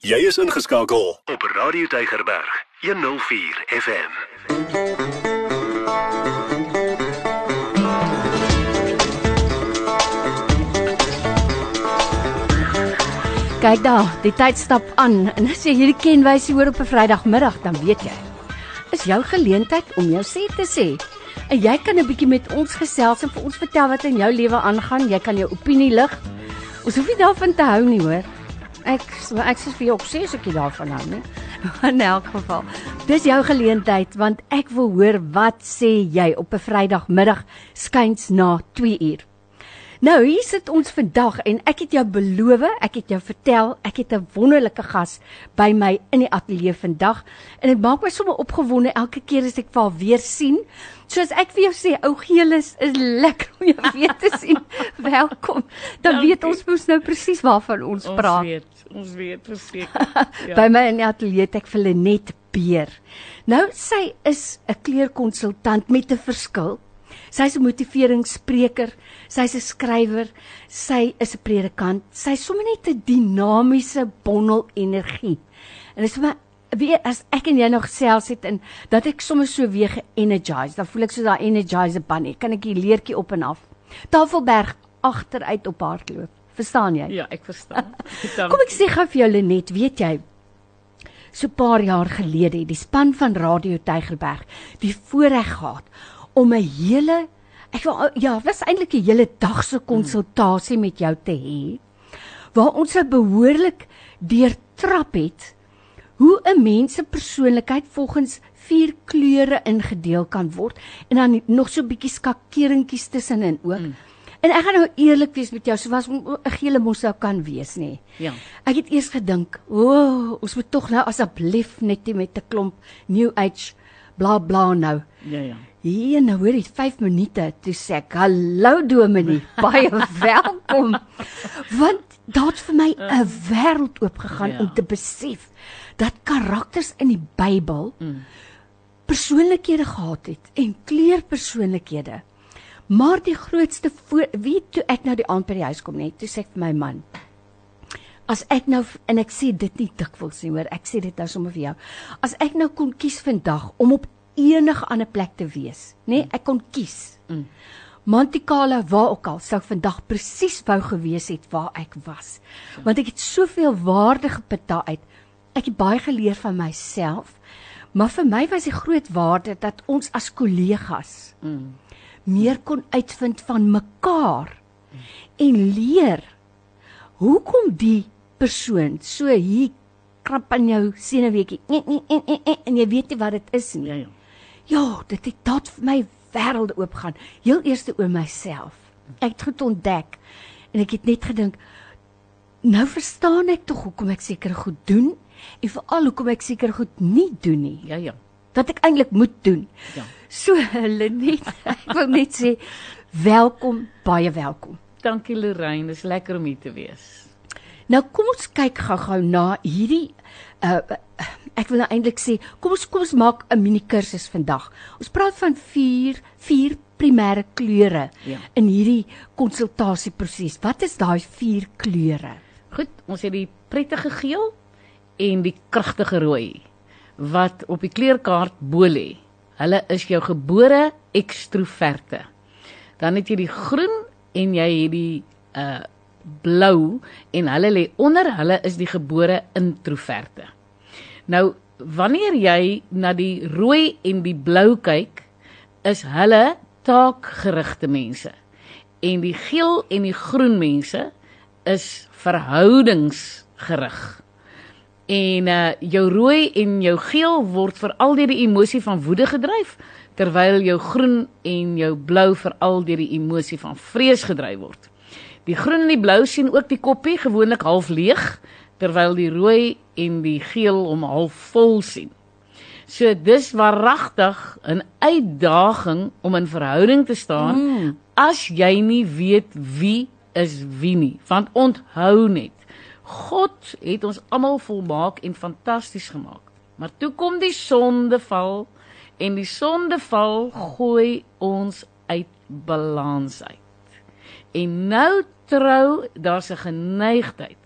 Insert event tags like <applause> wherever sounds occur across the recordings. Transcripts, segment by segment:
Jy is ingeskakel op Radio Tygerberg 104 FM. Kyk daar, die tyd stap aan en as jy hierdie kenwysie hoor op 'n Vrydagmiddag, dan weet jy. Is jou geleentheid om jou sê te sê. En jy kan 'n bietjie met ons gesels en vir ons vertel wat in jou lewe aangaan. Jy kan jou opinie lig. Ons hoef nie daarvan te hou nie, hoor. Ek ek sê vir jou ook sê as ek daarvan hou, nie. In elk geval. Dis jou geleentheid want ek wil hoor wat sê jy op 'n Vrydagmiddag skuins na 2 uur. Nou, hier sit ons vandag en ek het jou beloof, ek het jou vertel, ek het 'n wonderlike gas by my in die ateljee vandag en dit maak my sommer opgewonde elke keer as ek vir haar weer sien. Soos ek vir jou sê, ou Geelis is lekker om jou weer te sien. <laughs> Welkom. Dan Dankie. weet ons mos nou presies waarvan ons, Ons praat. weet, ons weet verseker. <laughs> Ja. By my in die ateljee het ek vir Lenet Beer. Nou sy is 'n kleurkonsultant met 'n verskil. Sy's 'n motiveringsspreker, sy's 'n skrywer, sy is 'n predikant. Sy's sommer net 'n dinamiese bondel energie. En dit is vir my weer as ek en jy nou gesels het en dat ek sommer so weer ge-energized, dan voel ek so daai energizer bunny. Kan ek die leertjie op en af. Tafelberg agteruit op hardloop. Verstaan jy? Ja, ek verstaan. <laughs> Kom ek sê gou vir jou Lenet, weet jy, so 'n paar jaar gelede het die span van Radio Tygerberg die voorreg gehad om 'n hele ek wil ja, was eintlik 'n hele dag se konsultasie met jou te hê waar ons nou behoorlik deurtrap het hoe 'n mens se persoonlikheid volgens vier kleure ingedeel kan word en dan nog so 'n bietjie skakeringkies tussenin ook. Mm. En ek gaan nou eerlik wees met jou, so was 'n gele mos sou kan wees nê. Ja. Ek het eers gedink, o, oh, ons moet tog nou asseblief net nie met 'n klomp new age bla bla nou. Ja, ja. Hier nou hoor jy 5 minute toe sê ek, "Hallo Dominee, baie welkom." <laughs> Want daar het vir my 'n wêreld oopgegaan Ja. om te besef dat karakters in die Bybel persoonlikhede gehad het en kleurpersoonlikhede. Maar die grootste wie toe ek nou die aand by die huis kom net, toe sê ek vir my man, As ek nou en ek sê dit nie dikwels nie, hoor, ek sê dit nou sommer vir jou. As ek nou kon kies vandag om op enige ander plek te wees, nê? Nee, ek kon kies. Mm. Montikala waar ook al sou vandag presies wou gewees het waar ek was. Want ek het soveel waarde geput daaruit. Ek het baie geleer van myself. Maar vir my was die groot waarde dat ons as kollegas Mm. meer kon uitvind van mekaar en leer hoekom die persoon so hier krap aan jou senuweetjie en, en, en, en, en, en jy weet nie wat dit is nie. Ja, ja. Ja, dit het tot vir my wêrelde oopgaan. Heel eers oor myself. Ek het goed ontdek en ek het net gedink nou verstaan ek tog hoekom ek seker goed doen en veral hoekom ek seker goed nie doen nie. Ja, ja. Wat ek eintlik moet doen. Ja. So <laughs> Lenet, ek wil net sê welkom, baie welkom. Dankie Lorraine, dis lekker om hier te wees. Nou kom ons kyk gou-gou na hierdie uh ek wil nou eintlik sê kom ons kom ons maak 'n mini kursus vandag. Ons praat van vier vier primêre kleure Ja. in hierdie konsultasieproses. Wat is daai vier kleure? Goed, ons het die prettige geel en die kragtige rooi wat op die kleurkaart bo lê. Hulle is jou gebore ekstroverte. Dan het jy die groen en jy het die uh blou en hulle lê onder, hulle is die gebore introverte. Nou, wanneer jy na die rooi en die blou kyk, is hulle taakgerigte mense. En die geel en die groen mense is verhoudingsgerig. En uh jou rooi en jou geel word veral deur die emosie van woede gedryf, terwyl jou groen en jou blou veral deur die emosie van vrees gedryf word. Die groen en die blou sien ook die koppie gewoonlik half leeg, terwyl die rooi en die geel hom half vol sien. So dis waaragtig 'n uitdaging om in verhouding te staan mm. as jy nie weet wie is wie nie. Want onthou net, God het ons almal volmaak en fantasties gemaak. Maar toe kom die sondeval en die sondeval gooi ons uit balans uit. En nou trou daar's 'n geneigtheid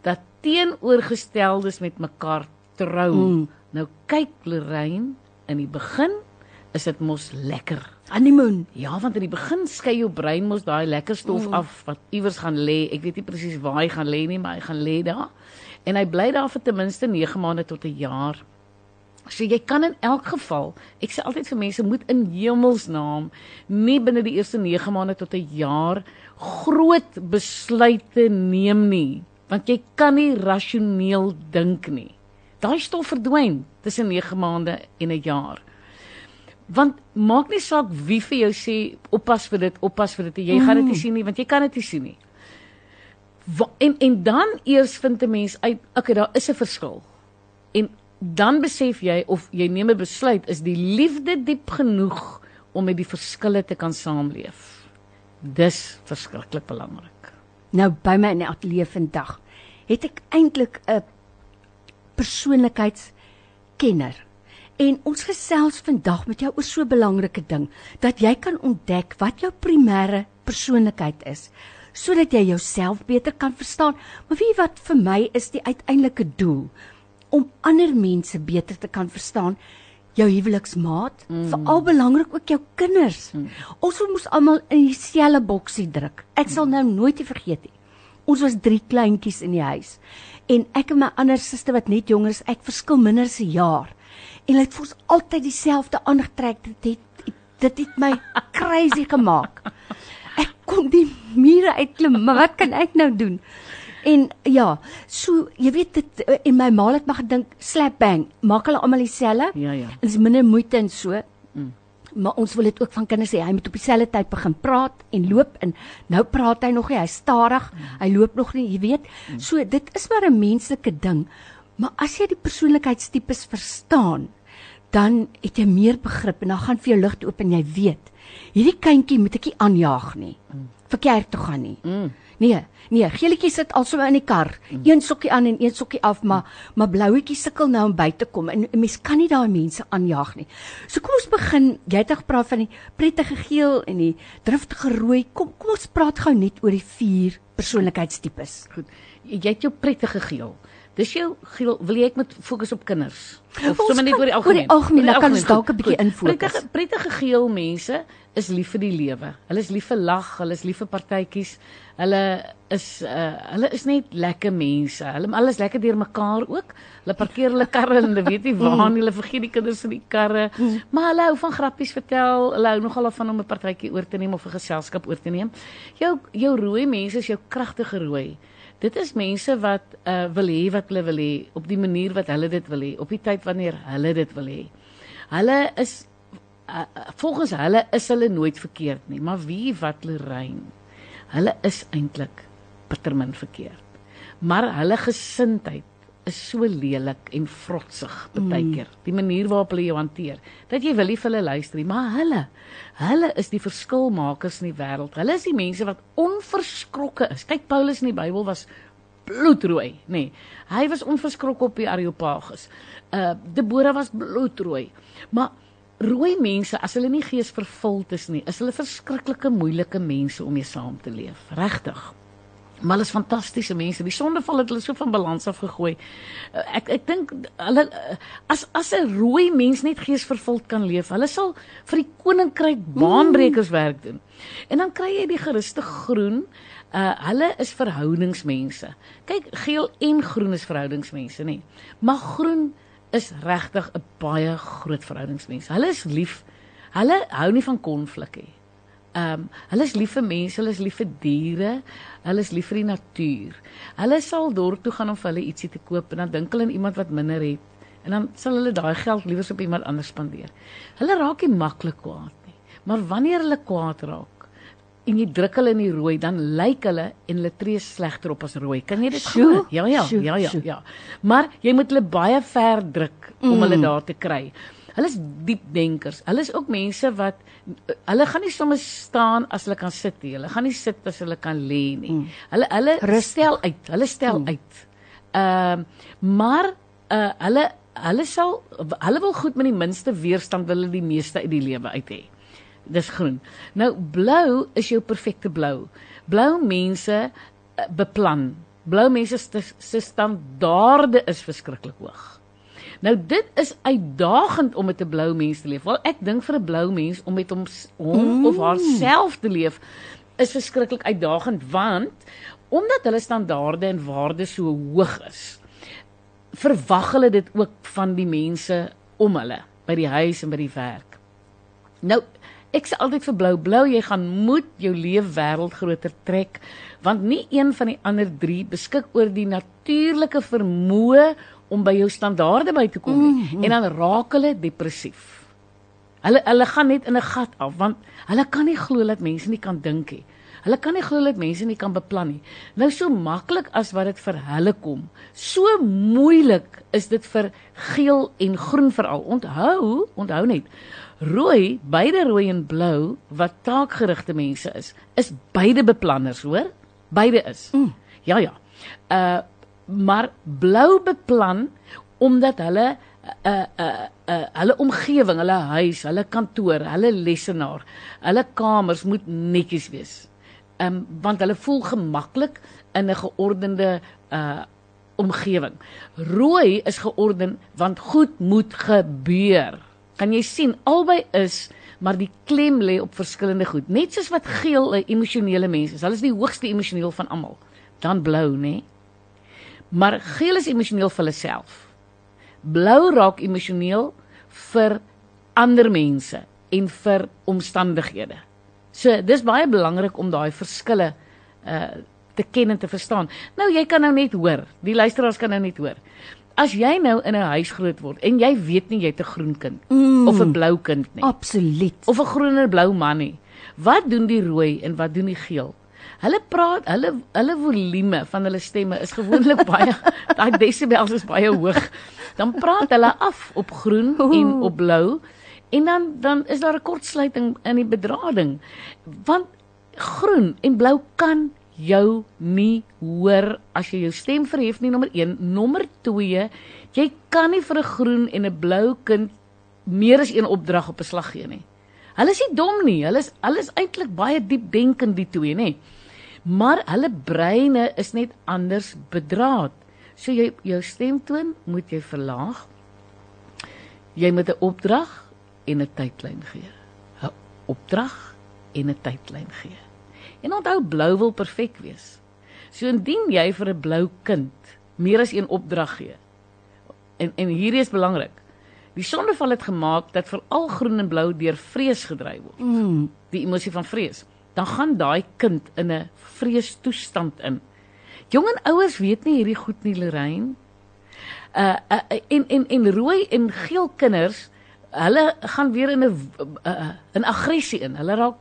dat teenoorgesteldes met mekaar trou. Mm. Nou kyk Lorraine, in die begin is dit mos lekker. Honeymoon. Ja, want in die begin skei jou brein mos daai lekker stof mm. af wat iewers gaan lê. Ek weet nie presies waar hy gaan lê nie, maar hy gaan lê daar. En hy bly daar vir ten minste 9 maande tot 'n jaar. So jy kan in elk geval, ek sê altyd vir mense moet in hemelsnaam nie binne die eerste 9 maande tot 'n jaar groot besluite neem nie, want jy kan nie rasioneel dink nie. Daai stof verdwyn tussen 9 maande en 'n jaar. Want maak nie saak wie vir jou sê oppas vir dit, oppas vir dit, jy mm. gaan dit nie sien nie, want jy kan dit nie sien nie. Wa en en dan eers vind 'n mens uit, okay, daar is 'n verskil. En dan besef jy of jy neem 'n besluit is die liefde diep genoeg om met die verskille te kan saamleef. Dis verskriklik belangrik. Nou by my in die ateljee vandag het ek eintlik 'n persoonlikheidskenner. En ons gesels vandag met jou oor so 'n belangrike ding dat jy kan ontdek wat jou primêre persoonlikheid is sodat jy jouself beter kan verstaan. Maar wie wat vir my is die uiteindelike doel om ander mense beter te kan verstaan. Jou huweliksmaat, mm. veral belangrik ook jou kinders. Mm. Ons moes almal in dieselfde boksie druk. Ek sal nou nooit te vergeet nie. Ons was drie kleintjies in die huis. En ek en my ander suster wat net jonger is, ek verskil minder se jaar. En hulle het vir ons altyd dieselfde aangetrek. Dit het dit het my <laughs> crazy gemaak. Ek kon die mure uitklim, maar wat kan ek nou doen? En ja, so jy weet dit en my ma het maar gedink slap bang, maak hulle almal dieselfde? Ja ja. En dis minder moeite en so. Mm. Maar ons wil dit ook van kinders hê. Hy moet op dieselfde tyd begin praat en loop en nou praat hy nog nie, hy's stadig. Mm. Hy loop nog nie, jy weet. Mm. So dit is maar 'n menslike ding. Maar as jy die persoonlikheidstipes verstaan, dan het jy meer begrip en dan gaan vir jou lig oop en jy weet hierdie kindjie moet ek nie aanjaag nie. Mm. vir kerk toe gaan nie. Mm. Nee, nee, geelietjie sit alsoos in die kar, mm. een sokkie aan en een sokkie af, maar maar blouetjie sukkel nou om by te kom en 'n mens kan nie daai mense aanjaag nie. So kom ons begin. Jy het gepraat van die prettige geel en die driftige rooi. Kom kom ons praat gou net oor die vier persoonlikheidstipes. Goed. Jy het jou prettige geel. Dis jou wil jy ek moet fokus op kinders? Of sommer net oor die algemeen? Oor die algemeen, dan kan ons dalk 'n bietjie infokus. Prettige prettige geel mense is lief vir die lewe. Hulle is lief vir lag, hulle is lief vir partytjies. Hulle is uh hulle is net lekker mense. Hulle alles lekker deur mekaar ook. Hulle parkeer hulle karre en hulle weet nie waar nie. Hulle vergeet die kinders in die karre. Maar hulle hou van grappies vertel. Hulle hou nogal van om 'n partytjie oor te neem of 'n geselskap oor te neem. Jou jou rooi mense is jou kragtige rooi. Dit is mense wat uh wil hê wat hulle wil hê op die manier wat hulle dit wil hê, op die tyd wanneer hulle dit wil hê. Hulle is uh, volgens hulle is hulle nooit verkeerd nie, maar wie wat Lorraine. Hulle is eintlik bittermin verkeerd. Maar hulle gesindheid is so lelik en vrotsig baie keer. Mm. Die manier waarop hulle jou hanteer, dat jy wil nie vir hulle luister nie, maar hulle, hulle is die verskilmakers in die wêreld. Hulle is die mense wat onverskrokke is. Kyk Paulus in die Bybel was bloedrooi, nê. Nee, hy was onverskrokke op die Areopagus. Uh Debora was bloedrooi. Maar rooi mense, as hulle nie geesvervuld is nie, is hulle verskriklike moeilike mense om mee saam te leef. Regtig. Maar hulle is fantastiese mense. Die sondeval het hulle so van balans af gegooi. Eh, ek ek dink hulle eh, as as 'n rooi mens net geesvervuld kan leef, hulle sal vir die koninkryk baanbrekers werk doen. En dan kry jy die geruste groen. Uh hulle is verhoudingsmense. Kyk, geel en groen is verhoudingsmense, nê. Maar groen is regtig 'n baie groot verhoudingsmense. Hulle is lief. Hulle hou nie van konflik nie. Ehm um, hulle is lief vir mense, hulle is lief vir diere, hulle is lief vir die natuur. Hulle sal dorp toe gaan om vir hulle ietsie te koop en dan dink hulle aan iemand wat minder het en dan sal hulle daai geld liewer op iemand anders spandeer. Hulle raak nie maklik kwaad nie. Maar wanneer hulle kwaad raak en jy druk hulle in die rooi, dan lyk hulle en hulle tree slegter op as rooi. Kan jy dit glo? Ja, ja, ja, ja, ja. Maar jy moet hulle baie ver druk om mm. hulle daar te kry. Hulle is diep denkers. Hulle is ook mense wat hulle gaan nie sommer staan as hulle kan sit nie. Hulle gaan nie sit as hulle kan lê nie. Mm. Hulle hulle Rust. stel uit. Hulle stel mm. uit. Ehm uh, maar uh hulle hulle sal hulle wil goed met die minste weerstand wil hulle die meeste uit die lewe uit hê. Dis groen. Nou blou is jou perfekte blou. Blou mense uh, beplan. blou mense se standaarde is verskriklik hoog. Nou dit is uitdagend om met 'n blou mens te leef. Wel ek dink vir 'n blou mens om met hom hom mm. of haarself te leef is verskriklik uitdagend want omdat hulle standaarde en waardes so hoog is, verwag hulle dit ook van die mense om hulle by die huis en by die werk. Nou ek sê altyd vir blou blou jy gaan moet jou leefwêreld groter trek want nie een van die ander 3 beskik oor die natuurlike vermoë om by jou standaarde by te kom nie mm -hmm. en dan raak hulle depressief. Hulle hulle gaan net in 'n gat af want hulle kan nie glo dat mense nie kan dink nie. Hulle kan nie glo dat mense nie kan beplan nie. Nou so maklik as wat dit vir hulle kom, so moeilik is dit vir geel en groen veral. Onthou, onthou net. Rooi, beide rooi en blou wat taakgerigte mense is, is beide beplanners, hoor? Beide is. Mm. Ja ja. Uh maar blou beplan omdat hulle 'n uh, 'n uh, uh, hulle omgewing, hulle huis, hulle kantoor, hulle lesenaar, hulle kamers moet netjies wees. Ehm um, want hulle voel gemaklik in 'n geordende uh omgewing. Rooi is georden want goed moet gebeur. Kan jy sien albei is maar die klem lê op verskillende goed. Net soos wat geel 'n emosionele mens is. Hulle is die hoogste emosioneel van almal. Dan blou, nê? Nee? Maar geel is emosioneel vir hulle self. Blou raak emosioneel vir ander mense en vir omstandighede. So dis baie belangrik om daai verskille uh te ken en te verstaan. Nou jy kan nou net hoor, die luisteraars kan nou net hoor. As jy nou in 'n huis groot word en jy weet nie jy't 'n groen kind mm, of 'n blou kind nie. Absoluut. Of 'n groener blou man nie. Wat doen die rooi en wat doen die geel? Hulle praat, hulle hulle volume van hulle stemme is gewoonlik <laughs> baie daai desibels is baie hoog. Dan praat hulle af op groen en op blou en dan dan is daar 'n kortsluiting in die bedrading. Want groen en blou kan jou nie hoor as jy jou stem verhef nie nommer 1, nommer 2, jy kan nie vir 'n groen en 'n blou kind meer as een opdrag op 'n slag gee nie. Hulle is nie dom nie. Hulle is hulle is eintlik baie diep denkend die twee, nê maar hulle breine is net anders bedraad. So jy jou stemtoon moet jy verlaag. Jy moet 'n opdrag en 'n tydlyn gee. 'n Opdrag en 'n tydlyn gee. En onthou blou wil perfek wees. So indien jy vir 'n blou kind meer as een opdrag gee. En en hierdie is belangrik. Die sondeval het gemaak dat veral groen en blou deur vrees gedryf word. Mm. Die emosie van vrees dan gaan daai kind in 'n vreestoestand in. Jong en ouers weet nie hierdie goed nie, Lorraine. Uh, uh en en en rooi en geel kinders, hulle gaan weer in 'n uh, in aggressie in. Hulle raak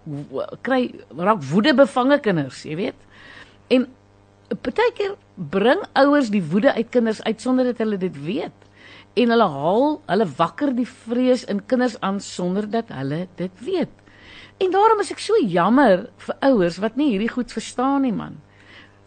kry raak woede bevange kinders, jy weet. En partykeer bring ouers die woede uit kinders uit sonder dat hulle dit weet. En hulle haal, hulle wakker die vrees in kinders aan sonder dat hulle dit weet. En daarom is ek so jammer vir ouers wat nie hierdie goed verstaan nie man.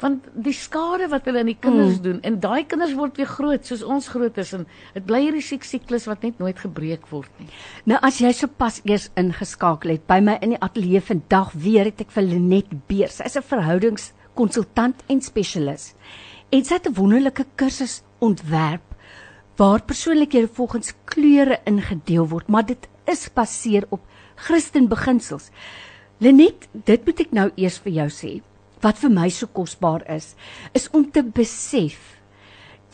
Want die skade wat hulle aan die kinders mm. doen en daai kinders word weer groot soos ons groot is en dit bly hierdie siklus wat net nooit gebreek word nie. Nou as jy sopas eers ingeskakel het by my in die ateljee vandag weer het ek vir Lenet Beers. Sy's 'n verhoudingskonsultant en spesialis. En sy het 'n wonderlike kursus ontwerp waar persoonlikhede volgens kleure ingedeel word, maar dit is gebaseer op Christen beginsels. Lenet, dit moet ek nou eers vir jou sê. Wat vir my so kosbaar is, is om te besef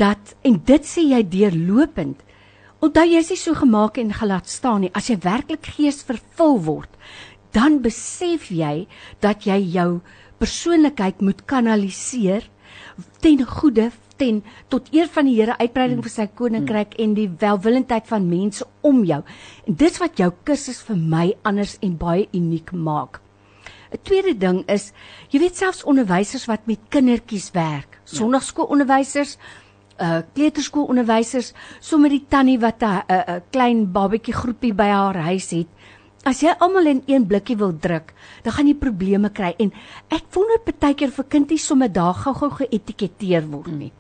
dat en dit sê jy deurlopend. Onthou jy is nie so gemaak en gelaat staan nie. As jy werklik gees vervul word, dan besef jy dat jy jou persoonlikheid moet kanaliseer ten goeie ten tot eer van die Here uitbreiding vir sy koninkryk en die welwillendheid van mense om jou. En dis wat jou kursus vir my anders en baie uniek maak. 'n Tweede ding is, jy weet selfs onderwysers wat met kindertjies werk, ja. sonnaarskoolonderwysers, uh kleuterskoolonderwysers, sommer die tannie wat 'n 'n klein babatjie groepie by haar huis het, As jy almal in een blikkie wil druk, dan gaan jy probleme kry en ek wonder partykeer vir kinders sommer daar gou-gou geetiketeer word nie.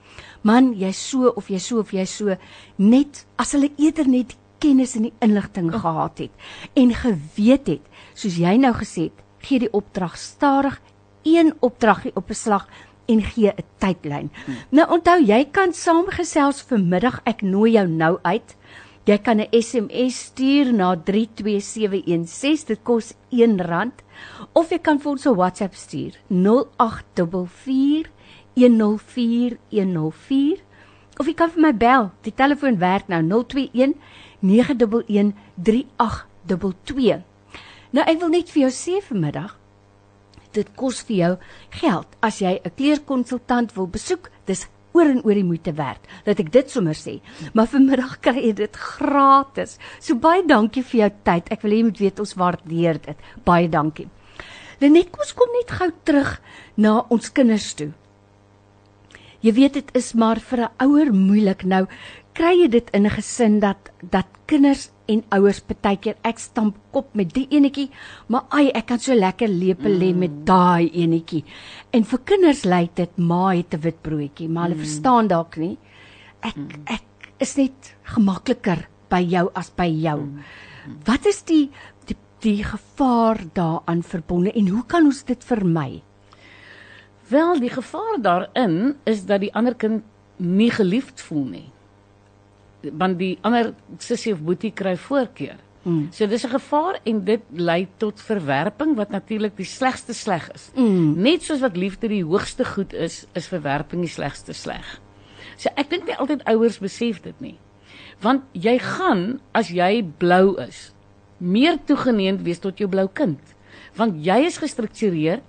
Man, jy so of jy so of jy so net as hulle eerder net kennis en die inligting oh. gehad het en geweet het, soos jy nou gesê het, gee die opdrag stadig een opdragie op 'n slag en gee 'n tydlyn. Nou onthou jy kan saamgesels vanmiddag. Ek nooi jou nou uit. Jy kan 'n SMS stuur na 32716. Dit kos R1 of jy kan vir ons 'n WhatsApp stuur 0844 104104 of jy kan vir my bel. Die telefoon werk nou 021 911 3822. Nou ek wil net vir jou sê vanmiddag dit kos vir jou geld as jy 'n kleerkonsultant wil besoek. Dis oor en oor die moeite werd. Laat ek dit sommer sê. Maar vanmiddag kry jy dit gratis. So baie dankie vir jou tyd. Ek wil hê jy moet weet ons waardeer dit. Baie dankie. Lenet, kom ons kom net gou terug na ons kinders toe. Jy weet dit is maar vir 'n ouer moeilik nou kry jy dit in 'n gesin dat dat kinders en ouers partykeer ek stamp kop met die enetjie, maar ai, ek kan so lekker lepel lê met mm. daai enetjie. En vir kinders lyk dit ma het 'n wit broodjie, maar hulle mm. verstaan dalk nie. Ek mm. ek is net gemakliker by jou as by jou. Mm. Wat is die die die gevaar daaraan verbonde en hoe kan ons dit vermy? Wel, die gevaar daarin is dat die ander kind nie geliefd voel nie want die ander sussie of boetie kry voorkeur. Mm. So dis 'n gevaar en dit lei tot verwerping wat natuurlik die slegste sleg is. Mm. Net soos wat liefde die hoogste goed is, is verwerping die slegste sleg. So ek dink nie altyd ouers besef dit nie. Want jy gaan as jy blou is, meer toegeneem wees tot jou blou kind. Want jy is gestruktureerd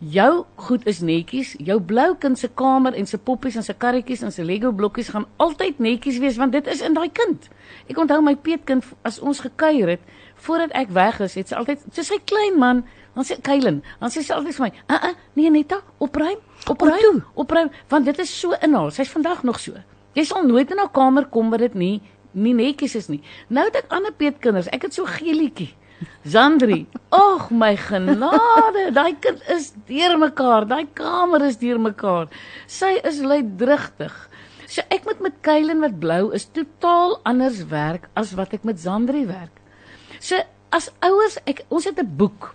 jou goed is netjies, jou blou kind se kamer en sy poppies en sy karretjies en sy Lego blokkies gaan altyd netjies wees want dit is in daai kind. Ek onthou my peetkind as ons gekuier het, voordat ek weg is, het sy altyd so sy klein man, dan sê Kylen, dan sê sy altyd vir my, "Uh uh, nee Netta, opruim, opruim, opruim, want dit is so in haar. Sy's vandag nog so. Jy sal nooit in haar kamer kom waar dit nie nie netjies is nie. Nou het ek ander peetkinders, ek het so geelietjie Zandri, ag my genade, daai kind is deurmekaar, daai kamer is deurmekaar. Sy is luidrigtig. So ek moet met Kylen wat blou is totaal anders werk as wat ek met Zandri werk. So as ouers, ek ons het 'n boek.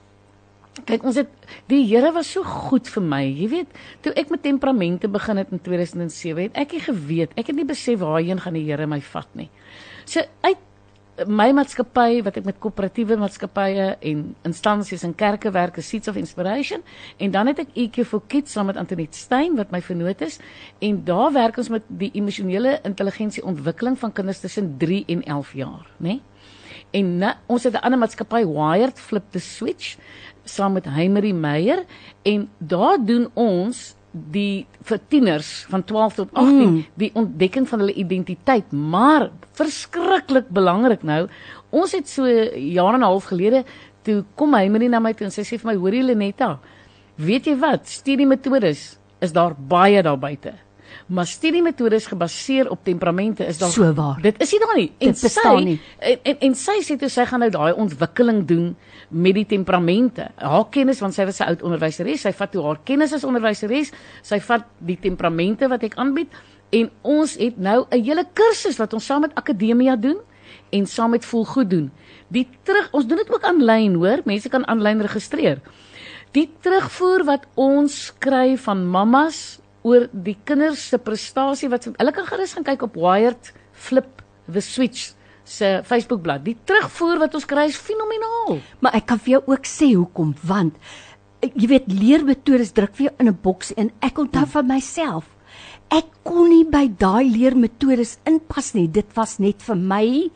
Kyk, ons het die Here was so goed vir my. Jy weet, toe ek met temperamente begin het in 2007, het ek nie geweet, ek het nie besef waarheen gaan die Here my vat nie. So uit my maatskappy wat ek met koöperatiewe maatskappye en instansies en kerke werk, is Seeds of Inspiration en dan het ek EQ for Kids saam met Antoinette Stein wat my vernoot is en daar werk ons met die emosionele intelligensie ontwikkeling van kinders tussen 3 en 11 jaar, né? Nee? En na, ons het 'n ander maatskappy Wired Flip the Switch saam met Heimery Meyer en daar doen ons die vir tieners van 12 tot 18 mm. die ontdekking van hulle identiteit. Maar verskriklik belangrik nou ons het so jaar en 'n half gelede toe kom hy met na my toe en sy sê vir my hoorie Lenetta weet jy wat? Studiemetodes is daar baie daar buite maar studiemetodes gebaseer op temperamente is daar so waar dit is nie daar nie en sy nie. En, en en sy sê toe sy gaan nou daai ontwikkeling doen met die temperamente. Haar kennis want sy was 'n oud onderwyseres, sy vat toe haar kennis as onderwyseres, sy vat die temperamente wat ek aanbied en ons het nou 'n hele kursus wat ons saam met akademia doen en saam met Volgoed doen. Die terug ons doen dit ook aanlyn, hoor. Mense kan aanlyn registreer. Die terugvoer wat ons kry van mammas oor die kinders se prestasie wat hulle kan gerus gaan kyk op Wired Flip the Switch se Facebookblad. Die terugvoer wat ons kry is fenomenaal. Maar ek kan vir jou ook sê hoekom, want eh, jy weet leermetodes druk vir jou in 'n boks en ek onthou hmm. van myself. Ek kon nie by daai leermetodes inpas nie. Dit was net vir my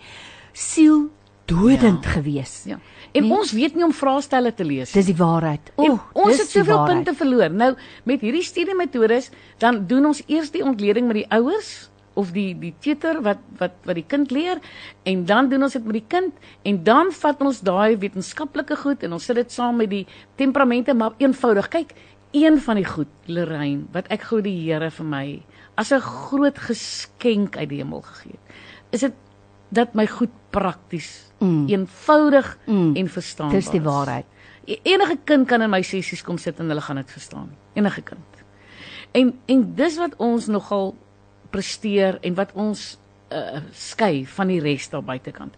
siel dodend ja. gewees. Ja. En nee. ons weet nie om vraestelle te lees. Dis die waarheid. O, ons het soveel punte verloor. Nou met hierdie studiemetodes dan doen ons eers die ontleding met die ouers of die die teeter wat wat wat die kind leer en dan doen ons dit met die kind en dan vat ons daai wetenskaplike goed en ons sit dit saam met die temperamente maar eenvoudig kyk een van die goed Lorraine wat ek gou die Here vir my as 'n groot geskenk uit die hemel gegee het is dit dat my goed prakties mm. eenvoudig mm. en verstaanbaar is dis die waarheid e-, enige kind kan in my sessies kom sit en hulle gaan dit verstaan enige kind en en dis wat ons nogal presteer en wat ons uh, skei van die res daar buitekant.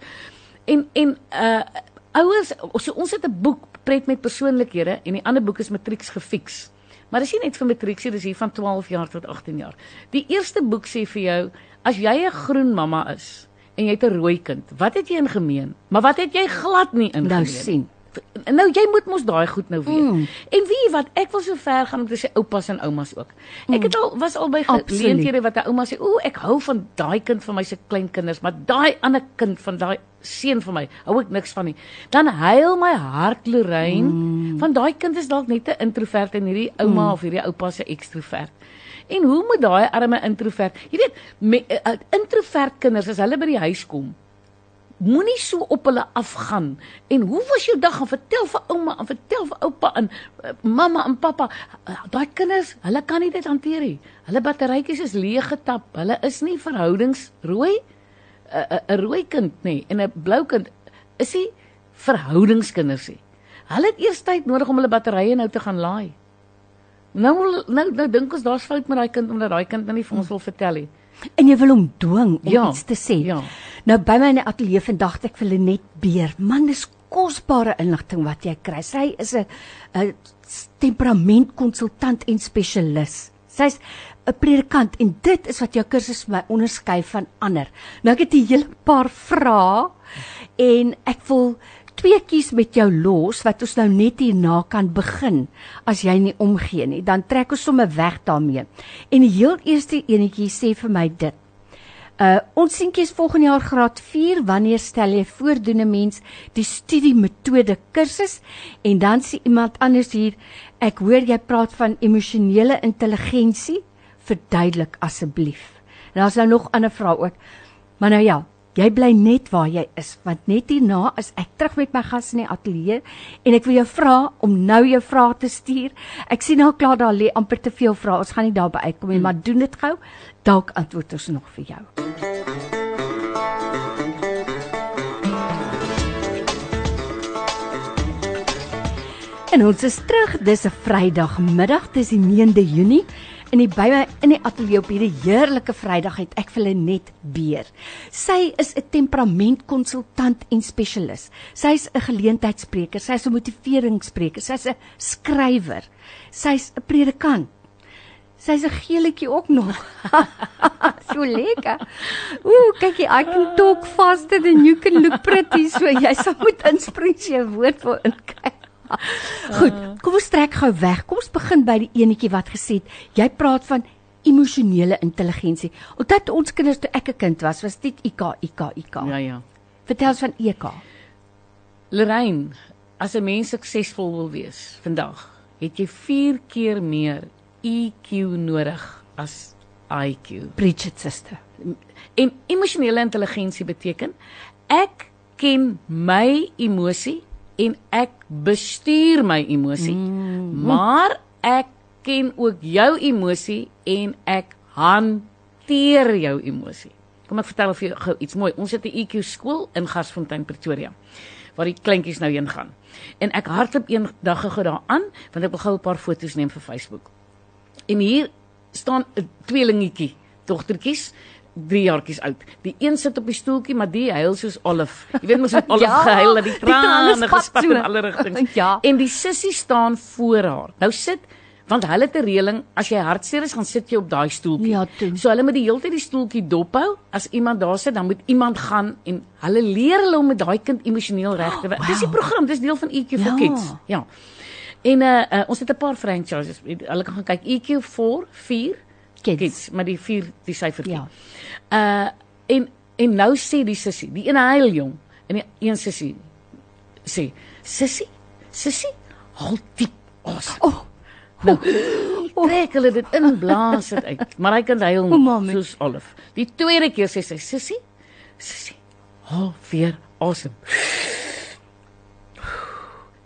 En en uh ouers so ons het 'n boek pret met persoonlikhede en die ander boek is matrieks gefiks. Maar dis nie net vir matrieksie, dis hier van 12 jaar tot 18 jaar. Die eerste boek sê vir jou, as jy 'n groen mamma is en jy het 'n rooi kind, wat het jy in gemeen? Maar wat het jy glad nie in Nou gemeen? sien. Nou jy moet mos daai goed nou weet. Mm. En weet jy wat, ek wil so ver gaan om te sê oupas en oumas ook. Ek het al was al by geleenthede wat 'n ouma sê, "Ooh, ek hou van daai kind van my se klein kinders, maar daai ander kind van daai seun van my, hou ek niks van nie." Dan huil my hart Lorraine, mm. want daai kind is dalk net 'n introvert en hierdie ouma mm. of hierdie oupa se ekstrovert. En hoe moet daai arme introvert, jy weet, me, uh, introvert kinders as hulle by die huis kom, moenie so op hulle afgaan. En hoe was jou dag? En vertel vir ouma en vertel vir oupa en uh, mamma en pappa. Uh, Daai kinders, hulle kan nie dit hanteer nie. Hulle batterytjies is leeg getap. Hulle is nie verhoudingsrooi. 'n uh, 'n rooi kind nê en 'n blou kind is nie verhoudingskinders nie. Hulle het eers tyd nodig om hulle batterye nou te gaan laai. Nou nou nou dink ons daar's fout met daai kind omdat daai kind nou nie vir ons wil vertel nie. En jy wil hom dwing om Ja, iets te sê. ja. Nou by my in die ateljee vandag het ek vir Lenet Beer. Man, dis kosbare inligting wat jy kry. Sy is 'n 'n temperamentkonsultant en spesialis. Sy's 'n predikant en dit is wat jou kursus vir my onderskei van ander. Nou ek het 'n hele paar vrae en ek wil tweeetjies met jou los wat ons nou net hierna kan begin as jy nie omgee nie. Dan trek ons sommer weg daarmee. En die heel eerste enetjie sê vir my dit. Uh ons seentjies volgende jaar graad 4, wanneer stel jy voor doen 'n mens die studie metode kursus en dan sê iemand anders hier, ek hoor jy praat van emosionele intelligensie, verduidelik asseblief. En daar's nou nog 'n ander vraag ook. Maar nou ja, jy bly net waar jy is want net hierna is ek terug met my gas in die ateljee en ek wil jou vra om nou jou vrae te stuur. Ek sien nou klaar daar lê amper te veel vrae. Ons gaan nie daarby uitkom nie, maar doen dit gou. Dalk antwoord ons nog vir jou. En ons is terug. Dis 'n Vrydagmiddag, dis die 9de Junie. En die by my in die ateljee op hierdie heerlike Vrydag het ek vir Lenet Beer. Sy is 'n temperamentkonsultant en spesialis. Sy's 'n geleentheidsspreker, sy's 'n motiveringsspreker, sy's 'n skrywer. Sy's 'n predikant. Sy's 'n geeletjie ook nog. <laughs> so lekker. Ooh, kykie, I can talk faster than you can look pretty. So jy sal moet jy 'n woord wil inkry. <laughs> Goed, kom ons trek gou weg. Kom ons begin by die enetjie wat gesê het jy praat van emosionele intelligensie. Onthou ons kinders toe ek 'n kind was, was dit IK IK IK. Ja ja. Vertel ons van EK. Lorraine, as 'n mens suksesvol wil wees vandag, het jy 4 keer meer EQ nodig as IQ. Bridget suster. En emosionele intelligensie beteken ek ken my emosie en ek bestuur my emosie. Mm. Maar ek ken ook jou emosie en ek hanteer jou emosie. Kom ek vertel vir jou gou iets mooi. Ons het 'n EQ skool in Garsfontein Pretoria waar die kleintjies nou heen gaan. En ek hardloop eendag gou daaraan want ek wil gou 'n paar foto's neem vir Facebook. En hier staan 'n tweelingetjie, dogtertjies, 3 jaartjies oud. Die een sit op die stoeltjie, maar die huil soos Olif. Jy weet mos hoe <laughs> Olif Ja, gehuil dat die trane trane spat gespat in alle rigtings. <laughs> Ja. En die sussie staan voor haar. Nou sit want hulle het 'n reëling, as jy hartseer is, gaan sit jy op daai stoeltjie. Ja, toe. So hulle moet die hele tyd die stoeltjie dophou. As iemand daar sit, dan moet iemand gaan en hulle leer hulle om met daai kind emosioneel reg te <gasps> wees. Dis die wow. program, dis deel van EQ for Ja. Kids. Ja. En uh, uh ons het 'n paar franchises. Hulle kan gaan kyk EQ vir 4 Kids. kids, maar die 4 die syfertjie. Ja. Uh en en nou sê die sussie, die een huil jong en die een sussie sê, "Sussie, sussie, haal diep asem." Oh, Nou, trek hulle dit in, blaas dit uit. <laughs> Maar hy kan huil O, mami. soos Olif. Die tweede keer sê sy, "Sussie, sussie, haal weer asem."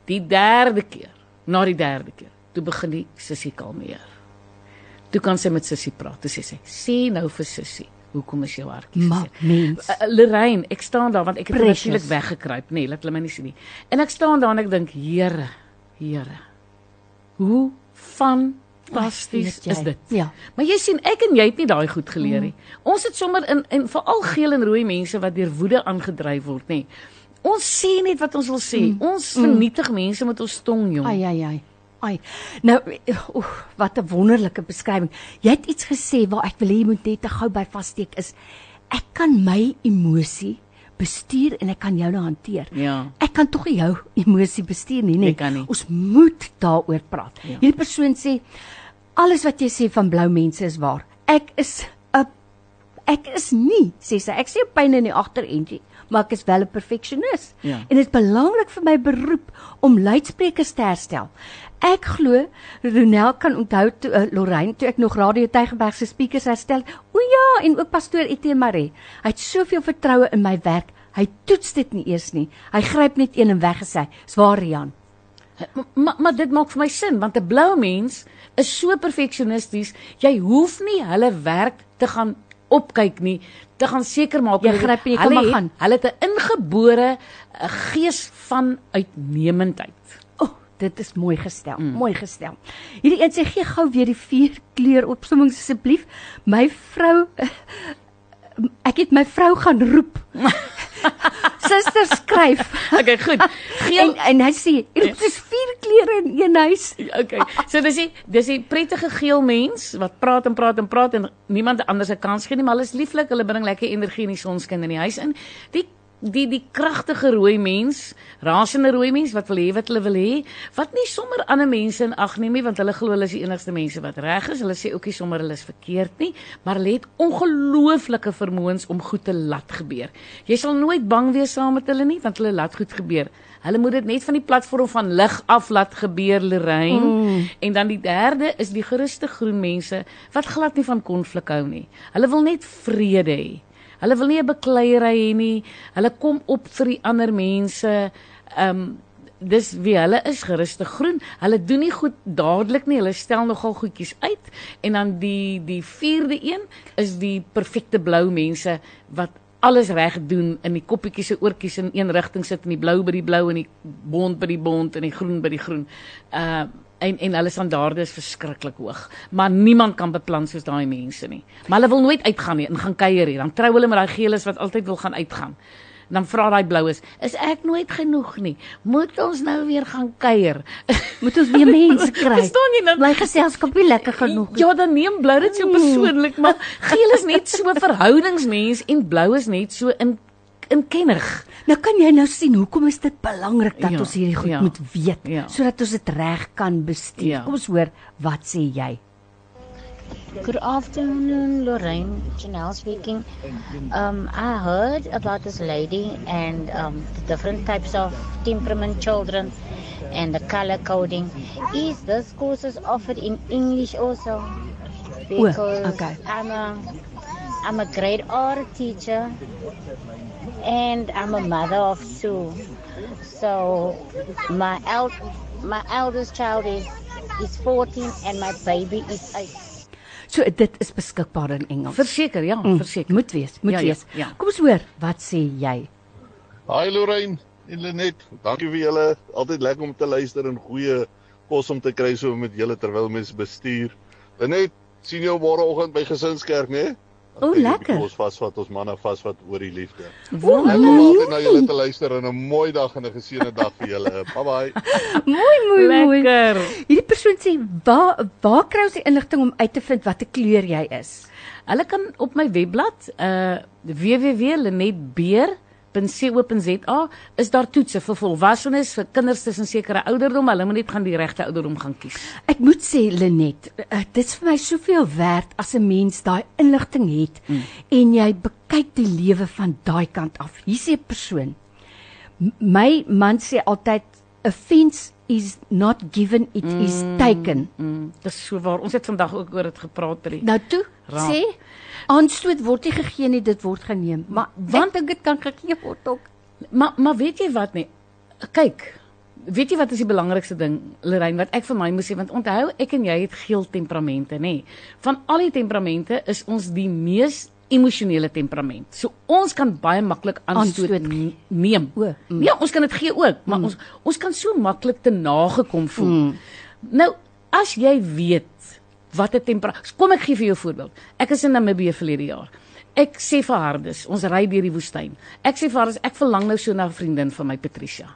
Die derde keer, na die derde keer, toe begin die sussie kalmeer. Toe kan sy met sussie praat. Toe sê sy, "Sê nou vir sussie, hoekom is jou hartjie seer?" mens. Uh, Lorraine, ek staan daar want ek het natuurlik weggekruip, nê, nee, laat hulle my nie sien nie. En ek staan daar en ek dink, Here, Here. Hoe fantasties Weet jy. is dit? Ja. Maar jy sien, ek en jy het nie daai goed geleer nie. Ons het sommer in en veral geel en rooi mense wat deur woede aangedryf word, nê. Ons sê net wat ons wil sê. Ons vernietig mense met ons tong, jong. Ai ai ai. Ai. Nou, oef, wat 'n wonderlike beskrywing. Jy het iets gesê waar ek wil hê jy moet net te gou by vassteek is. Ek kan my emosie bestuur en ek kan jou nou hanteer. Ja. Ek kan tog nie jou emosie bestuur nie, nee. Kan nie. Ons moet daaroor praat. Ja. Hierdie persoon sê alles wat jy sê van blou mense is waar. Ek is 'n ek is nie, sê sy. Ek sê pyn in die agterentjie, maar ek is wel 'n perfeksionis. Ja. En dit is belangrik vir my beroep om luidsprekers te herstel. Ek glo Ronel kan onthou toe uh, Lorraine toe ek nog Radio Tygerberg se speakers herstel. O ja, en ook pastoor Etienne Maree. Hy het soveel vertroue in my werk. Hy toets dit nie eers nie. Hy gryp net een en weggesê. Swaar Jan. Maar maar dit maak vir my sin want 'n blou mens is so perfeksionisties. Jy hoef nie hulle werk te gaan opkyk nie, te gaan seker maak Jy gryp en jy kan maar gaan. Hulle het 'n ingebore eh, gees van uitnemendheid. O, oh, dit is mooi gestel. Mm. Mooi gestel. Hierdie een sê gee gou weer die vier kleur opsomming asseblief. My vrou <laughs> ek het my vrou gaan roep. <laughs> Suster skryf. Okay, goed. En Geel en hy sê dit is vier kleure in een huis. Okay. So dis die dis die prettige geel mens wat praat en praat en praat en niemand anders 'n kans gee nie, maar hulle is lieflik, hulle bring lekker energie en die sonskyn in die huis in. Die die die kragtige rooi mens, rasende rooi mens wat wil hê wat hulle wil hê, wat nie sommer ander mense in ag neem nie want hulle glo hulle is die enigste mense wat reg is. Hulle sê ook nie sommer hulle is verkeerd nie, maar hulle het ongelooflike vermoëns om goed te laat gebeur. Jy sal nooit bang wees saam met hulle nie want hulle laat goed gebeur. Hulle moet dit net van die platform van lig af laat gebeur, Lorraine. Mm. En dan die derde is die geruste groen mense wat glad nie van konflik hou nie. Hulle wil net vrede hê. Hulle wil nie 'n bekleierery hê nie. Hulle kom op vir die ander mense. Ehm um, dis wie hulle is geruste groen. Hulle doen nie goed dadelik nie. Hulle stel nogal goedjies uit en dan die die vierde een is die perfekte blou mense wat alles reg doen in die koppietjies se oortjies in een rigting sit en die blou by die blou en die bont by die bont en die groen by die groen. Uh en en hulle standaarde is verskriklik hoog. Maar niemand kan beplan soos daai mense nie. Maar hulle wil nooit uitgaan nie en gaan kuier hier. Dan trou hulle met daai geeles wat altyd wil gaan uitgaan. En dan vra daai bloues, "Is ek nooit genoeg nie? Moet ons nou weer gaan kuier?" <laughs> Moet ons weer mense kry. Verstaan jy nou? Bly geselskap nie lekker genoeg. Ja, dan neem blou dit so persoonlik, maar geel is net so verhoudingsmens en blou is net so in inkennig. Nou kan jy nou sien hoekom is dit belangrik dat Ja, ons hierdie goed ja, moet weet ja. sodat ons dit reg kan bestuur. Ja. Kom ons hoor wat sê jy? Good afternoon, Lorraine. Janelle speaking. Um, I heard about this lady and um, the different types of temperament children and the color coding. Is this courses offered in English also? Because okay. I'm a I'm a grade R teacher and I'm a mother of two. So my el- my eldest child is is 14 and my baby is 8. So dit is beskikbaar in Engels. Verseker, ja, Mm, verseker. Moet wees, moet Ja, ja, wees. ja. Kom ons hoor wat sê jy? Hi Lorraine en Lenet. Dankie vir julle. Altyd lekker om te luister en goeie kos om te kry so met julle terwyl mens bestuur. Lenet, sien jou môreoggend by gesinskerk, né? O, lekker. Ons vasvat ons manne vasvat oor die liefde. Wonderlik. Lekker om altyd na julle te luister en 'n mooi dag en 'n geseënde dag vir julle. <laughs> Bye bye. Mooi, mooi, mooi. Lekker. Hierdie persoon sê waar waar kry ons die inligting om uit te vind watter kleur jy is? Hulle kan op my webblad uh www.lenetbeer.co.za is daar toetse vir volwassenes, vir kinders tussen sekere ouderdom. Hulle moet net gaan die regte ouderdom gaan kies. Ek moet sê Lenet, uh, dit is vir my soveel werd as 'n mens daai inligting het mm. en jy bekyk die lewe van daai kant af. Hier sê 'n persoon. M- My man sê altyd a fence is not given it mm. is taken. Mm, dis so waar. Ons het vandag ook oor dit gepraat by Nou toe Raak. sê aanstoot word nie gegee nie, dit word geneem. Maar want dink dit kan gegee word ook. Maar maar weet jy wat nie? Kyk. Weet jy wat is die belangrikste ding, Lorraine, wat ek vir my moet sê want onthou ek en jy het geel temperamente, nê? Van al die temperamente is ons die mees emosionele temperament. So ons kan baie maklik aanstoot Aanstoot ne- neem. O, mm. Ja, ons kan dit gee ook, maar ons ons kan so maklik te nagekom voel. Mm. Nou, as jy weet wat 'n temperament Kom ek gee vir jou 'n voorbeeld. Ek is in Namibië verlede jaar. Ek sê vir Hardes, ons ry deur die woestyn. Ek sê vir Hardes, ek verlang nou so na 'n vriendin van my Patricia.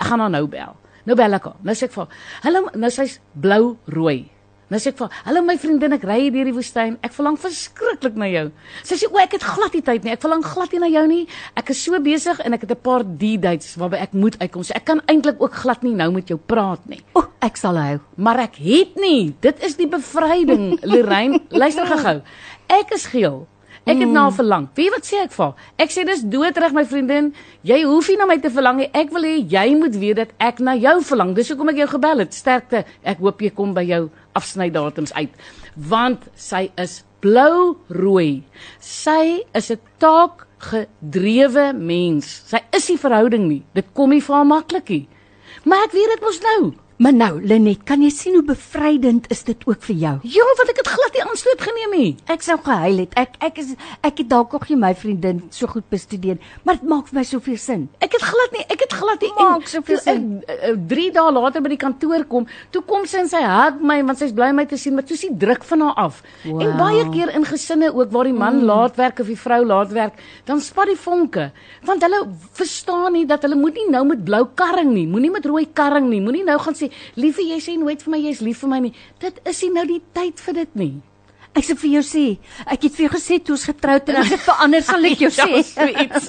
Ek gaan haar nou bel. Nou bel ek haar. Nou sê ek vir haar, "Hallo, nou sy's blou-rooi." Nou sê ek vir "Hallo my vriendin, ek ry hier deur die woestyn. Ek verlang verskriklik na jou." Sy sê, "O, ek het glad nie tyd nie. Ek verlang glad nie na jou nie. Ek is so besig en ek het 'n paar D-dates waarby ek moet uitkom. So ek kan eintlik ook glad nie nou met jou praat nie." O, oh, ek sal hou. Maar ek het nie. Dit is die bevryding, <laughs> Lorraine. Luister gou-gou. Ek is geel. Ek het na haar verlang. Weet wat sê ek vir haar? Ek sê dis doodreg my vriendin. Jy hoef nie na my te verlang nie. Ek wil hê jy moet weet dat ek na jou verlang. Dis hoekom ek jou gebel het. Sterkte. Ek hoop jy kom by jou afsnydatums uit. Want sy is blou-rooi. Sy is 'n taakgedrewe mens. Sy is nie verhouding nie. Dit kom nie vir haar maklik nie. Maar ek weet dit mos nou. Maar nou, Lenet, kan jy sien hoe bevrydend is dit ook vir jou? Ja, want ek het glad nie aanstoot geneem nie. Ek sou gehuil het. Ek ek is ek het dalk nog nie my vriendin so goed bestudeer, maar dit maak vir my soveel sin. Ek het glad nie, ek het glad nie. Maak soveel toe ek 3 dae later by die kantoor kom, toe kom sy en sy hug my want sy's bly om my te sien, maar toe sien druk van haar af. Wow. En baie keer in gesinne ook waar die man mm. laat werk of die vrou laat werk, dan spat die vonke. Want hulle verstaan nie dat hulle moet nie nou met blou karring nie, moenie met rooi karring nie, moenie nou gaan sê, "Liefie, jy sê nooit vir my jy's lief vir my nie." Dit is nie nou die tyd vir dit nie. Ek sê vir jou sê, ek het vir jou gesê toe ons getroud en as dit verander sal ek jou <laughs> sê. Ja.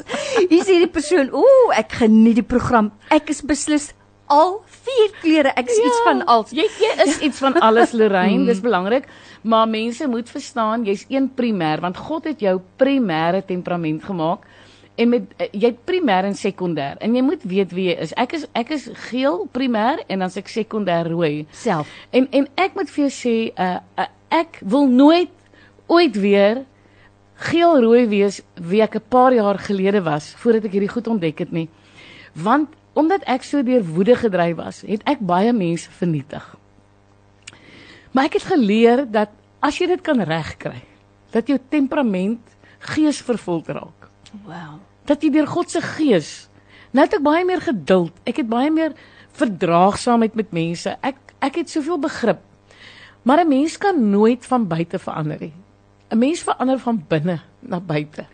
Hier sê die persoon, "Ooh, ek geniet die program. Ek is beslis al vier klere. Ek is ja, iets van als." Jy jy is iets van alles Lorraine, <laughs> dis belangrik, maar mense moet verstaan jy's een primêr want God het jou primêre temperament gemaak en met uh, jy het primêr en sekondêr en jy moet weet wie jy is. Ek is ek is geel primêr en dan ek sekondêr rooi self. En en ek moet vir jou sê uh, uh ek wil nooit ooit weer geel rooi wees wie ek 'n paar jaar gelede was voordat ek hierdie goed ontdek het nie. Want omdat ek so deur woede gedryf was, het ek baie mense vernietig. Maar ek het geleer dat as jy dit kan regkry, dat jou temperament geesvervuld raak. Wow. Dat jy deur God se gees nou het ek baie meer geduld. Ek het baie meer verdraagsaamheid met mense. Ek ek het soveel begrip. Maar 'n mens kan nooit van buite verander nie. 'n Mens verander van binne na buite.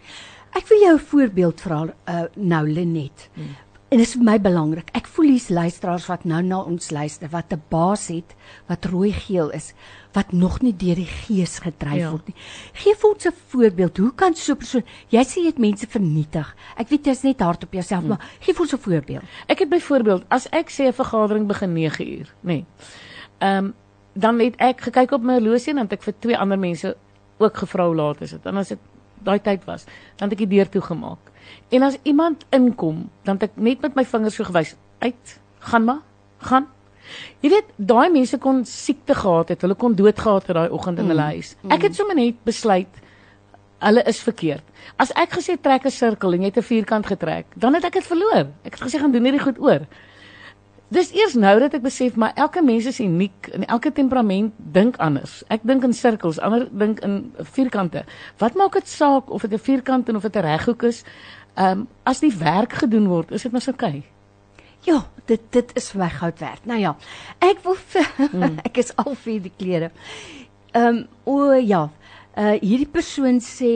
Ek wil jou 'n voorbeeld vra uh, nou Lenet. Hmm. En dit is vir my belangrik. Ek voel hier's luisteraars wat nou na ons luister wat 'n baas het wat rooi-geel is wat nog nie deur die gees gedryf ja. word nie. Geef ons 'n voorbeeld. Hoe kan so 'n persoon jy sê jy het mense vernietig. Ek weet jy's net hard op jouself, hmm. maar gee ons 'n voorbeeld. Ek het byvoorbeeld as ek sê 'n vergadering begin 9 uur, nê. Nee, ehm um, dan het ek gekyk op my horlosie en dan het ek vir twee ander mense ook gevra hoe laat is dit. En as dit daai tyd was, dan het ek die deur toegemaak. En as iemand inkom, dan het ek net met my vingers so gewys, uit, gaan maar, gaan. Jy weet, daai mense kon siekte gehad het, hulle kon dood gehad het daai oggend in mm, hulle huis. Ek het sommer net besluit hulle is verkeerd. As ek gesê trek 'n sirkel en jy het 'n vierkant getrek, dan het ek dit verloor. Ek het gesê gaan doen hierdie goed oor. Dis eers nou dat ek besef maar elke mens is uniek en elke temperament dink anders. Ek dink in sirkels, ander dink in vierkante. Wat maak dit saak of dit 'n vierkant en of dit 'n reghoek is? Ehm um, as die werk gedoen word, is dit mos oukei. Okay. Ja, dit dit is vir my goud werd. Nou ja, ek wil hmm. <laughs> ek is al vir die klere. Ehm um, o ja, uh hierdie persoon sê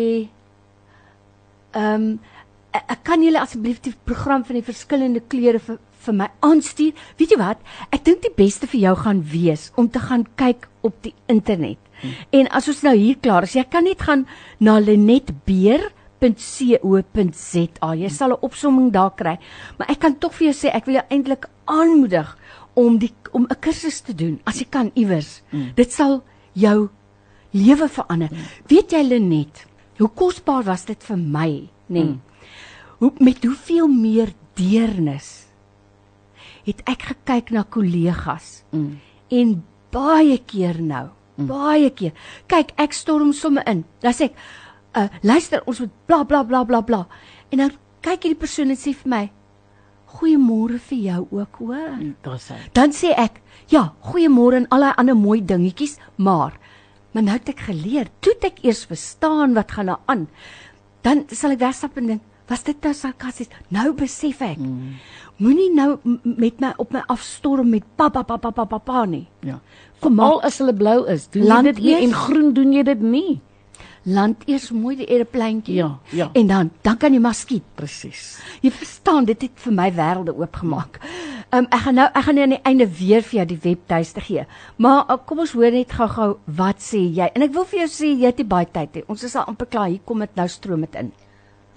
ehm um, ek kan julle asseblief die program van die verskillende kleure vir vir my aanstuur. Weet jy wat? Ek dink die beste vir jou gaan wees om te gaan kyk op die internet. Hmm. En as ons nou hier klaar is, jy kan net gaan na lenetbeer.co.za. Jy sal 'n opsomming daar kry. Maar ek kan tog vir jou sê ek wil jou eintlik aanmoedig om die om 'n kursus te doen as jy kan iewers. Hmm. Dit sal jou lewe verander. Hmm. Weet jy Lenet, hoe kosbaar was dit vir my, nê? Nee? Hmm. Hoe met hoeveel meer deernis het ek gekyk na kollegas. Mm. En baie keer nou, mm. baie keer. Kyk, ek storm somme in. Dan sê ek, uh, luister, ons moet bla bla bla bla bla. En dan kyk hierdie persoon en sê vir my, "Goeiemôre vir jou ook, hoor." Mm, Daar sê. Dan sê ek, "Ja, goeiemôre en al daai ander mooi dingetjies, maar maar nou het ek geleer, toe ek eers verstaan wat gaan nou aan. Dan sal ek wegstap en dink, "Was dit nou sarkasties?" Nou besef ek. Mm moenie nou met my op my afstorm met pappa pappa pappa pappa nie. Ja. Veral as hulle blou is, doen jy dit nie en groen doen jy dit nie. Land eers mooi die aeropleintjie. Ja, ja. En dan dan kan jy maar skiet. Presies. Jy verstaan, dit het vir my wêrelde oopgemaak. Um, ek gaan nou ek gaan nou aan die einde weer vir jou die webtuiste gee. Maar uh, kom ons hoor net gou-gou wat sê jy. En ek wil vir jou sê jy het nie baie tyd nie. Ons is al amper klaar. Hier kom dit nou stroom dit in.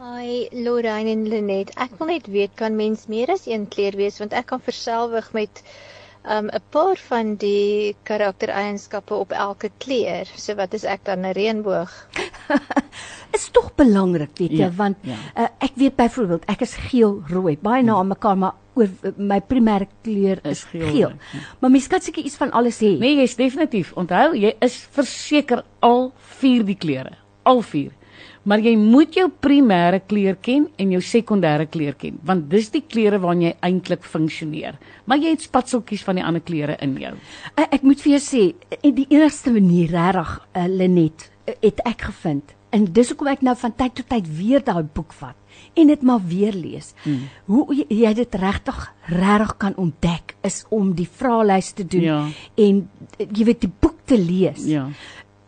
Hi Lorraine en Lenet. Ek wil net weet kan mens meer as een kleur wees want ek kan verselwig met um 'n paar van die karaktereienskappe op elke kleur. So wat is ek dan 'n reënboog? <laughs> is tog belangrik, weet jy, Ja, want ja. uh, ek weet byvoorbeeld ek is geel-rooi, baie na mekaar, maar oor my primêre kleur is, Is geel. geel, geel. ja. Maar mens kan seker iets van alles hê. Nee, jy's definitief. Onthou, jy is verseker al vier die kleure. Al vier. Maar jy moet jou primêre kleur ken en jou sekondêre kleur ken, want dis die kleure waarin jy eintlik funksioneer. Maar jy het spatseltjies van die ander kleure in jou. Uh, ek moet vir jou sê, en die enigste manier regtig uh, Lenet het ek gevind. En dis hoekom ek nou van tyd tot tyd weer daai boek vat en dit maar weer lees. Hmm. Hoe jy, jy dit regtig regtig kan ontdek is om die vraelys te doen Ja. en jy weet die boek te lees. Ja.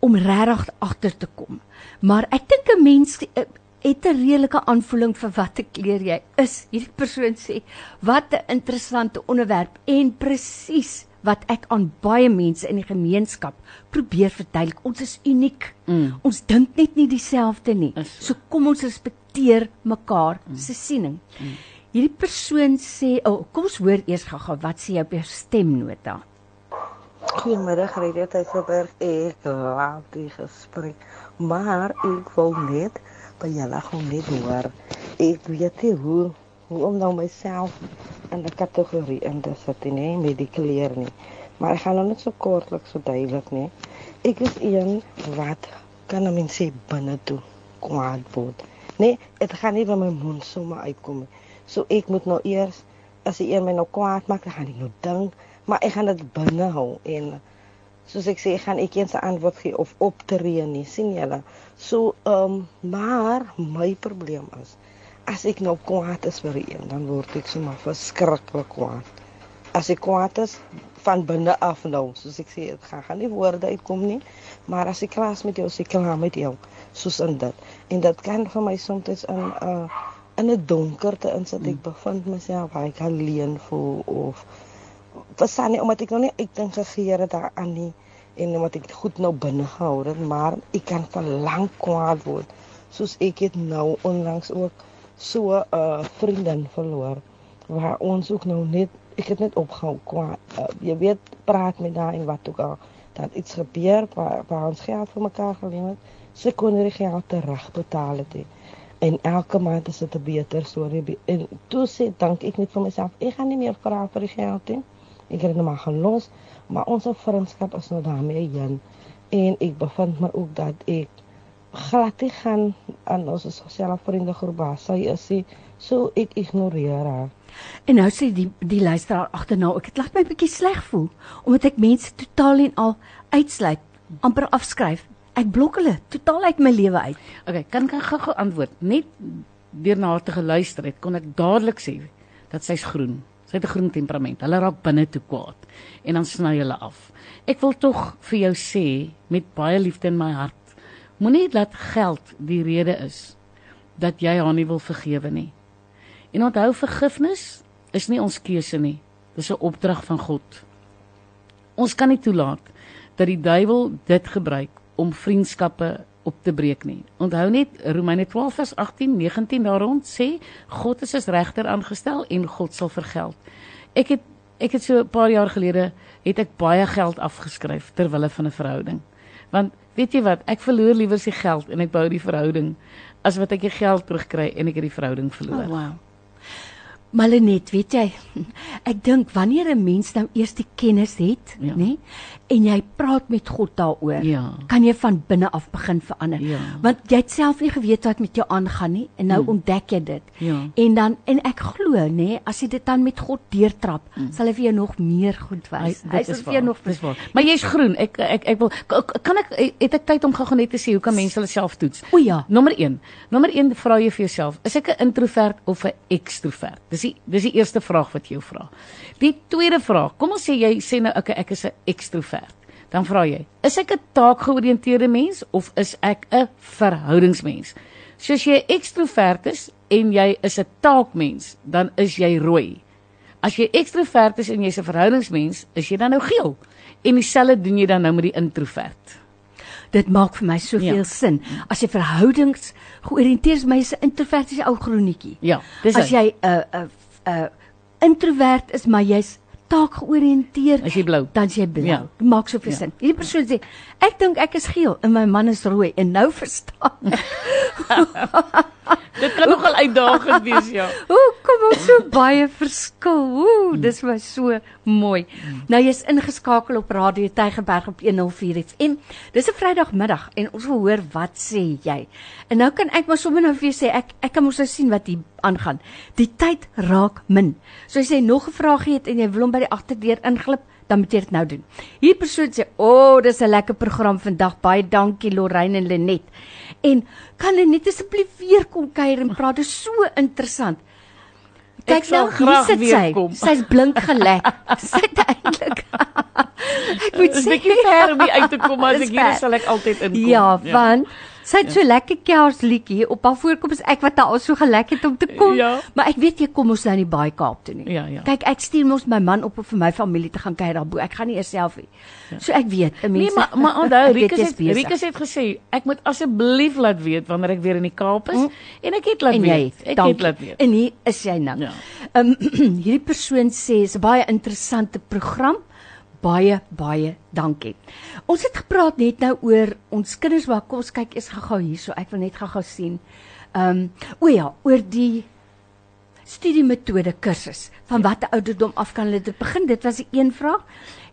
om regtig agter te kom. Maar ek dink 'n mens eh, het 'n redelike aanvoeling vir watter kleur jy is. Hierdie persoon sê, "Wat 'n interessante onderwerp en presies wat ek aan baie mense in die gemeenskap probeer verduidelik. Ons is uniek. Mm. Ons dink net nie dieselfde nie. So. So kom ons respekteer mekaar Mm. se siening." Hierdie persoon sê, "Oh, kom ons hoor eers gou-gou wat sê jy op jou stemnota." Goedemiddag, Radio Tygerberg. Ek laat die gesprek, maar ek wil net by julle gewoon net hoor. Ek weet nie hoe hoe om nou myself in 'n kategorie in te sit nie met die kleur nie. Maar ek gaan nou net so kortliks so duidelik nie. Ek is een wat kan 'n mens sê binne toe kwaad word. Nee, dit gaan nie van my mond sommer uitkom nie. So ek moet nou eers as die een my nou kwaad maak, dan gaan ek nou dink, maar ek gaan dit binne hou en soos ek sê, gaan ek eens 'n antwoord gee of optree nie, sien julle. So ehm um, maar my probleem is as ek nou kwaad is vir een, dan word ek sommer verskriklik kwaad. As ek kwaad is van binne af nou, soos ek sê, dit gaan gaan nie woorde uitkom nie, maar as ek klaar is met jou, as ek klaar met jou, soos in dit. En dit kan vir my soms in 'n uh, in 'n donkerte insit ek bevind myself ek alleen voel of verstaan nie omdat ek nog nie uitdink gegee het daaraan nie en omdat ek goed nou binne gehou het maar ek kan van lank kwaad word. Soos ek het nou onlangs ook so 'n uh, vriendin verloor waar ons ook nou net ek het net opgehou kwaad. Uh, jy weet praat met haar en wat ook al dat iets gebeur waar, waar ons geld vir mekaar geleen het sy kon nie die geld terugbetaal het nie. En elke maand is dit 'n beter storie. En toe sê dink ek net vir myself ek gaan nie meer vra vir die geld nie ek het dit nou maar gelos maar ons vriendskap is nou daarmee heen en ek bevind my ook dat ek glad nie gaan aan ons sosiale vriendegroep baas sy is sy so ek ignoreer haar En nou sê die die luisteraar agterna, ek het laat my bietjie sleg voel omdat ek mense totaal en al uitsluit, amper afskryf. Ek blok hulle totaal uit my lewe uit. Okay, kan ek gou-gou antwoord? Net deur na haar te geluister het, kon ek dadelik sê dat sy's groen. Sy het 'n groen temperament. Hulle raak binne toe kwaad en dan sny hulle af. Ek wil tog vir jou sê met baie liefde in my hart, moenie laat geld die rede is dat jy haar nie wil vergewe nie. En onthou vergifnis is nie ons keuse nie. Dis 'n opdrag van God. Ons kan nie toelaat dat die duiwel dit gebruik om vriendskappe op te breek nie. Onthou net Romeine 12 vers 18, 19 daar rond sê God is as regter aangestel en God sal vergeld. Ek het ek het so 'n paar jaar gelede het ek baie geld afgeskryf ter wille van 'n verhouding. Want weet jy wat, ek verloor liewer se geld en ek bou die verhouding as wat ek die geld terugkry en ek het die verhouding verloor. Oh, wow. Malenet, weet jy, <laughs> ek dink wanneer 'n mens nou eers die kennis het, Ja. nê, en jy praat met God daaroor, Ja. kan jy van binne af begin verander. Ja. Want jy het self nie geweet wat met jou aangaan nie en nou Hmm. ontdek jy dit. Ja. En dan en ek glo, nê, as jy dit dan met God deurtrap, sal hy vir jou nog meer goed wys. Hy- Hy sal is vir jou nog dis waar. Maar jy's groen. Ek ek ek wil kan ek het ek tyd om gou-gou net te sê hoe kan mense hulle self toets? O ja. Nommer 1. Nommer 1 vra jy vir jouself, is ek 'n introvert of 'n ekstrovert? Dis die dis die eerste vraag wat jy jou vra. Die tweede vraag, kom ons sê jy sê nou okay, ek is 'n ekstrovert. Dan vra jy, is ek 'n taakgeoriënteerde mens of is ek 'n verhoudingsmens? So as jy 'n ekstrovert is en jy is 'n taakmens, dan is jy rooi. As jy ekstrovert is en jy's 'n verhoudingsmens, is jy dan nou geel. En dieselfde doen jy dan nou met die introvert. Dit maak vir my soveel Ja. sin. As jy verhoudings georiënteer is, my is 'n introvertiese ou gronietjie. Ja, dis As hy. jy 'n uh, 'n uh, 'n uh, introvert is, maar jy's taakgeoriënteer, As jy blou. dan jy blou. Ja. Maak soveel Ja. sin. Hierdie persoon sê, ek dink ek is geel en my man is rooi en nou verstaan ek. <laughs> Dit kan nogal uitdagend wees, ja. <laughs> Hoe kom ons so baie verskil? Ooh, dis my so mooi. Nou jy's ingeskakel op Radio Tygerberg op 104 FM. Dis 'n Vrydagmiddag en ons wil hoor wat sê jy. En nou kan ek maar sommer nou vir jou sê ek ek kan mos nou sien wat hier aangaan. Die tyd raak min. So as jy nog 'n vraagie het en jy wil hom by die agterdeur inglip, dan moet jy dit nou doen. Hierdie persoon sê, "O, oh, dis 'n lekker program vandag. Baie dankie Lorraine en Lenet." En kan hulle net asseblief weer kom kuier en praat? Dit is so interessant. Kyk nou, hier sit sy. kom. Sy's blink gelek. <laughs> Sy het eintlik <laughs> Ek moet sê bietjie ver om hier uit te kom, maar as ek hier is, sal ek altyd inkom. Ja, want sy het so lekker kersliedjie op haar voorkoms ek wat daar al so gelek het om te kom. Ja. Maar ek weet jy kom ons nou die Baai Kaap toe nie. Ja, ja. Kyk, ek stuur mos my man op om vir my familie te gaan kuier daarbo. Ek gaan nie eers self nie. So ek weet, 'n mens Nee, maar maar onthou, Rikus het. Rikus het gesê ek moet asseblief laat weet wanneer ek weer in die Kaap is en ek het laat Mm. en weet. het. Ek dankie. het laat weet. En hier is jy nou. Ja. Ehm <clears throat> hierdie persoon sê is 'n baie interessante program. Baie baie dankie. Ons het gepraat net nou oor ons kinders waar kom ons kyk eers gou-gou hierso. Ek wil net gou-gou sien. Ehm um, o ja, oor die studiemetode kursus. Van watter ouderdom af kan hulle dit begin? Dit was die een vraag.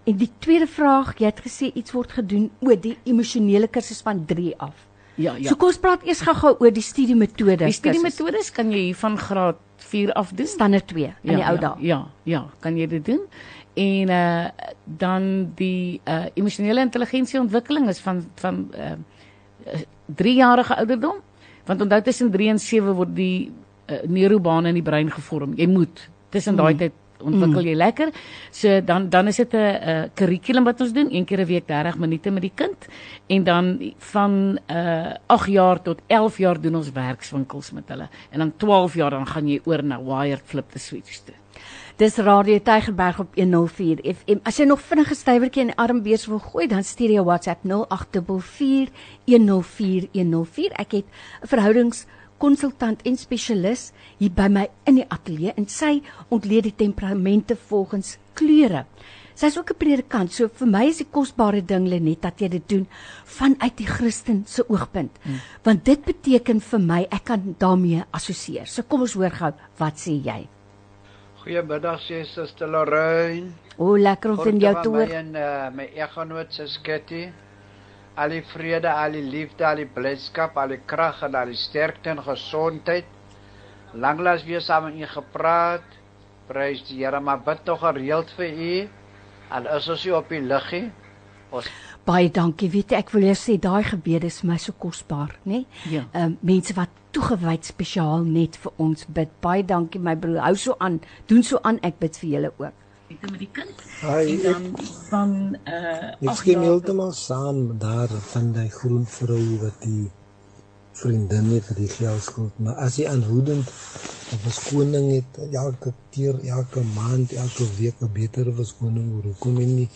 En die tweede vraag, jy het gesê iets word gedoen oor die emosionele kursus van 3 af. Ja, ja. So kom ons praat eers gou-gou oor die studiemetode. Die studiemetodes kan jy hier van graad 4 af doen. standaard 2 in die ou dae. Ja, ja, ja, kan jy dit doen? En uh dan die uh emosionele intelligensieontwikkeling is van van uh 3 jarige ouderdom. Want onthou tussen 3 en 7 word die uh, neurobane in die brein gevorm. Jy moet tussen daai tyd ontwikkel jy lekker. So dan dan is dit 'n 'n kurrikulum wat ons doen, een keer 'n week 30 minute met die kind en dan van uh 8 jaar tot 11 jaar doen ons werkswinkels met hulle. En dan 12 jaar dan gaan jy oor na wired flip the switch toe. Dis Radio Tygerberg op 104 FM. As jy nog vinnige stywertjie in die armbeers wil gooi, dan stuur jy WhatsApp 0844104104. Ek het 'n verhoudingskonsultant en spesialis hier by my in die ateljee en sy ontleed die temperamente volgens kleure. Sy's ook 'n predikant, so vir my is die kosbare ding Lenet dat jy dit doen vanuit die Christen se oogpunt. Hmm. Want dit beteken vir my ek kan daarmee assosieer. So kom ons hoor gou, wat sê jy? Goeiemiddag sê Suster Lorraine. O, lekker om van jou te hoor. en uh, my eggenoot se Sketty. Al die vrede, al die liefde, al die blydskap, al die krag en al die sterkte en gesondheid. Lanklaas weer saam met u gepraat. Prys die Here, maar bid tog gereeld vir u. Al is ons nie op die liggie. Ons Baie dankie. Weet jy, ek wil jou sê daai gebede is vir my so kosbaar, né? Ja. Ehm mense wat toegewyd spesiaal net vir ons bid. Baie dankie my broer. Hou so aan. Doen so aan. Ek bid vir julle ook. met die kind Hy en dan van uh ek stem heeltemal saam daar van die groen vrou wat die vriendin het vir die geldskuld, maar as hy aanhoudend 'n verskoning het elke keer, elke maand, elke week 'n beter verskoning hoekom hy nie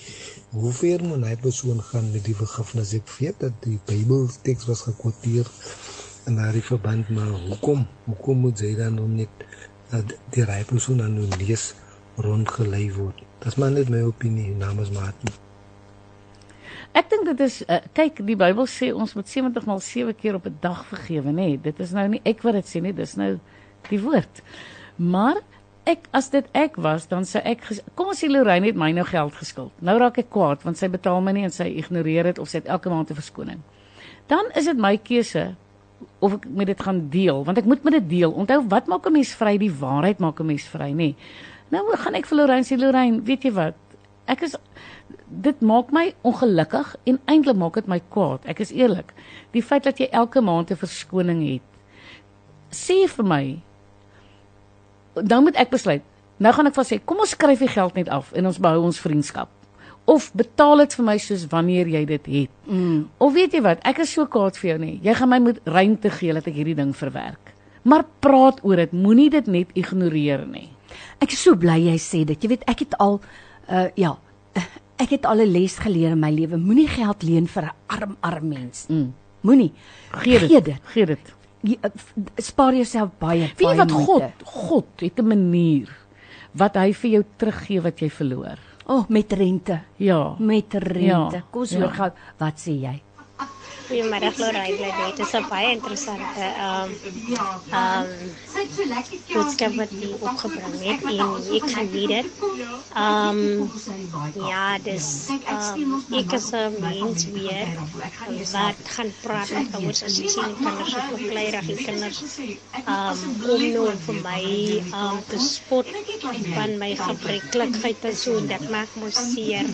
hoe ver moet hy persoon gaan met die vergifnis? Ek weet dat die Bybelteks was gekwoteer in daardie verband, maar hoekom? Hoekom moet hy dan nog net dat die rype persoon aan nou lees rondgelei word? Dis maar net my opinie namens Martin. Ek dink dit is uh, kyk die Bybel sê ons moet 70 maal 7 keer op 'n dag vergewe, nê. Nee, dit is nou nie ek wat dit sê nie, dis nou die woord. Maar ek as dit ek was, dan sou ek kom ons sê Lorraine het my nou geld geskuld. Nou raak ek kwaad want sy betaal my nie en sy ignoreer dit of sy het elke maand 'n verskoning. Dan is dit my keuse of ek met dit gaan deel, want ek moet met dit deel. Onthou wat maak 'n mens vry? Die waarheid maak 'n mens vry, nê. Nou gaan ek vir Lorraine sê Lorraine, weet jy wat? Ek is dit maak my ongelukkig en eintlik maak dit my kwaad. Ek is eerlik. Die feit dat jy elke maand 'n verskoning het. Sê vir my dan moet ek besluit. Nou gaan ek vir sê, kom ons skryf die geld net af en ons behou ons vriendskap. Of betaal dit vir my soos wanneer jy dit het. Mm. Of weet jy wat, ek is so kwaad vir jou nie. Jy gaan my moet ruimte gee dat ek hierdie ding verwerk. Maar praat oor dit, moenie dit net ignoreer nie. Ek is so bly jy sê dit. Jy weet ek het al uh ja, ek het al 'n les geleer in my lewe. Moenie geld leen vir 'n arm arm mens. Mm. Moenie. Gee dit. Gee dit. Gee dit. Jy, uh, spaar jouself baie Weet jy baie wat moeite. God God het 'n manier wat hy vir jou teruggee wat jy verloor. O, oh, met rente. Ja. Met rente. Ja, Kom ons ja. gou wat sê jy? Goeiemôre Lorraine, bly dit is 'n baie interessante ehm ehm boodskap wat jy opgebring het en ek geniet dit. Ehm ja, dis ehm ek is 'n mens weer wat gaan praat met ouers as jy sien kinders so verkleirig en kinders ehm om nou vir my ehm te spot van my gebreklikheid en so en dit maak my seer.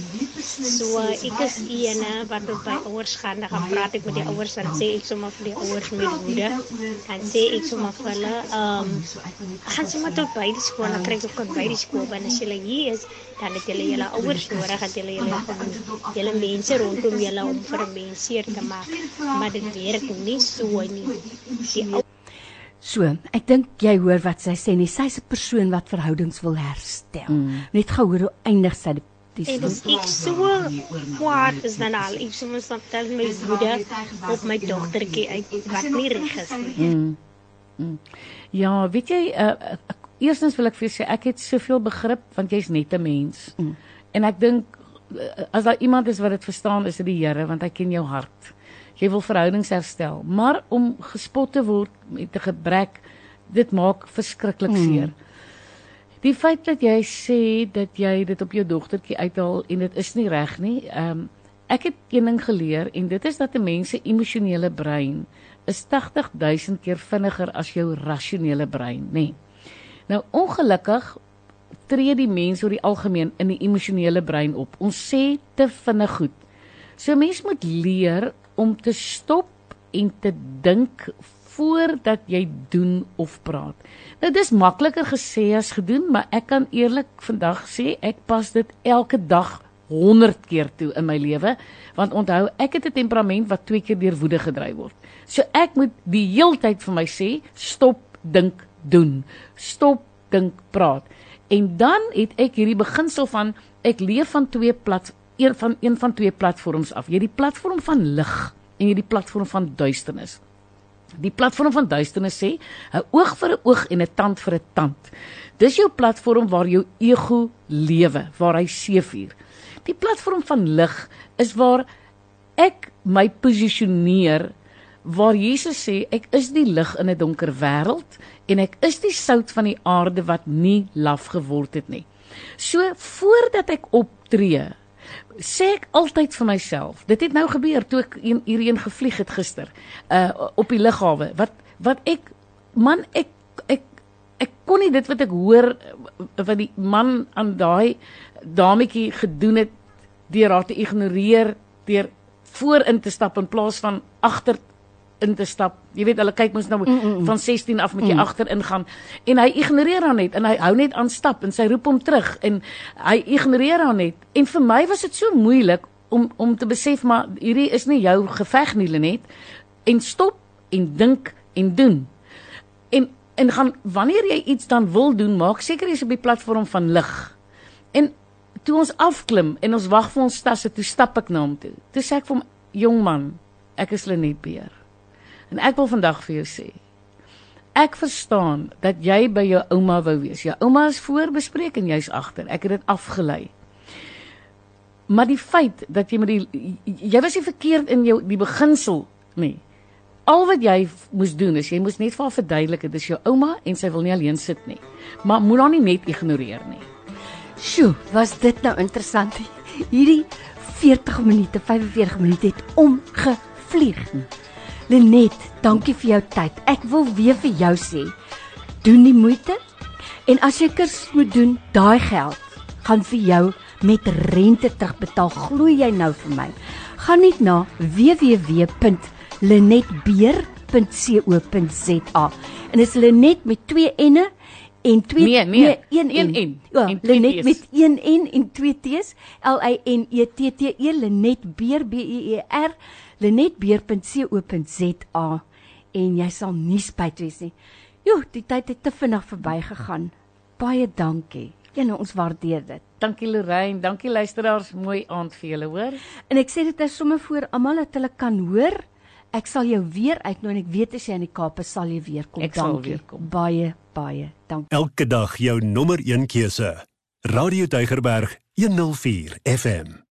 So ek is eene wat op by ouers gaan gaan praat ek met die ouers en sê ek sommer vir die ouers met woede en sê ek sommer vir hulle ehm gaan sommer tot by die skool dan kry ek ook by die skool want as julle hier is dan het julle julle ouers nodig dat julle julle julle mense rondom julle om vir 'n mens seer te maak maar dit werk nie so nie die So, ek dink jy hoor wat sy sê nie. Sy's 'n persoon wat verhoudings wil herstel. Mm. Net gou hoor hoe eindig sy die, die En dis ek so kwaad is dan al. Ek soms dan tel my woede op my dogtertjie uit wat nie reg is nie. Mm. Mm. Ja, weet jy, uh, eerstens wil ek vir jou sê ek het soveel begrip want jy's net 'n mens. Mm. En ek dink uh, as daar iemand is wat dit verstaan, is dit die Here want hy ken jou hart. Jy wil verhoudings herstel, maar om gespot te word met 'n gebrek, dit maak verskriklik Mm. Die feit dat jy sê dat jy dit op jou dogtertjie uithaal en dit is nie reg nie. Ehm um, ek het een ding geleer en dit is dat 'n mens se emosionele brein is 80000 keer vinniger as jou rasionele brein, nê. Nee. Nou ongelukkig tree die mens oor die algemeen in die emosionele brein op. Ons sê te vinnig goed. So mens moet leer om te stop en te dink voordat jy doen of praat. Nou dis makliker gesê as gedoen, maar ek kan eerlik vandag sê ek pas dit elke dag 100 keer toe in my lewe, want onthou, ek het 'n temperament wat twee keer deur woede gedryf word. So ek moet die heeltyd vir my sê, stop, dink, doen. Stop, dink, praat. En dan het ek hierdie beginsel van ek leef van twee plat een van een van twee platforms af. Jy het die platform van lig en jy het die platform van duisternis. Die platform van duisternis sê 'n oog vir 'n oog en 'n tand vir 'n tand. Dis jou platform waar jou ego lewe, waar hy seefuur. Die platform van lig is waar ek my posisioneer waar Jesus sê ek is die lig in 'n donker wêreld en ek is die sout van die aarde wat nie laf geword het nie. So voordat ek optree, sê ek altyd vir myself, dit het nou gebeur toe ek een, hierheen gevlieg het gister, uh op die lughawe. Wat wat ek man ek ek ek kon nie dit wat ek hoor wat die man aan daai dametjie gedoen het deur haar te ignoreer, deur voorin te stap in plaas van agter in te stap. Jy weet hulle kyk mos nou mm, mm, van 16 af met jy mm. agter ingaan en hy ignoreer haar net en hy hou net aan stap en sy roep hom terug en hy ignoreer haar net. En vir my was dit so moeilik om om te besef maar hierdie is nie jou geveg nie Lenet en stop en dink en doen. En en gaan wanneer jy iets dan wil doen, maak seker jy's op die platform van lig. En toe ons afklim en ons wag vir ons tasse, toe stap ek na hom toe. Toe sê ek vir hom, "Jong man, ek is Lenet Beer." En ek wil vandag vir jou sê, ek verstaan dat jy by jou ouma wou wees. Jou ouma is voorbespreek en jy's agter. Ek het dit afgelei. Maar die feit dat jy met die jy was nie verkeerd in jou die beginsel nie. Al wat jy moes doen is jy moes net vir haar verduidelik dit is jou ouma en sy wil nie alleen sit nie. Maar moet haar nie net ignoreer nie. Sjoe, was dit nou interessant. Hierdie 40 minute, 45 minute het omgevlieg. Lenet, dankie vir jou tyd. Ek wil weer vir jou sê, doen die moeite. En as jy kurs moet doen, daai geld gaan vir jou met rente terugbetaal. Glo jy nou vir my? Gaan net na www.lenetbeer.co.za. En dit is Lenet met 2 n'e en 2 nee, nee, een een n. Ja, En twee Lenet met 1 n en 2 t's. L I N E T T E Lenet Beer B E E R lenetbeer.co.za en jy sal nie spyt wees nie. Jo, die tyd het te vinnig verbygegaan. Baie dankie. Ja, nou ons waardeer dit. Dankie Lorraine, dankie luisteraars, mooi aand vir julle, hoor. En ek sê dit is sommer voor almal dat hulle kan hoor. Ek sal jou weer uitnooi en ek weet as jy in die Kaap is, sal jy weer kom. Ek sal dankie. weer kom. Baie baie dankie. Elke dag jou nommer 1 keuse. Radio Deugerberg 104 FM.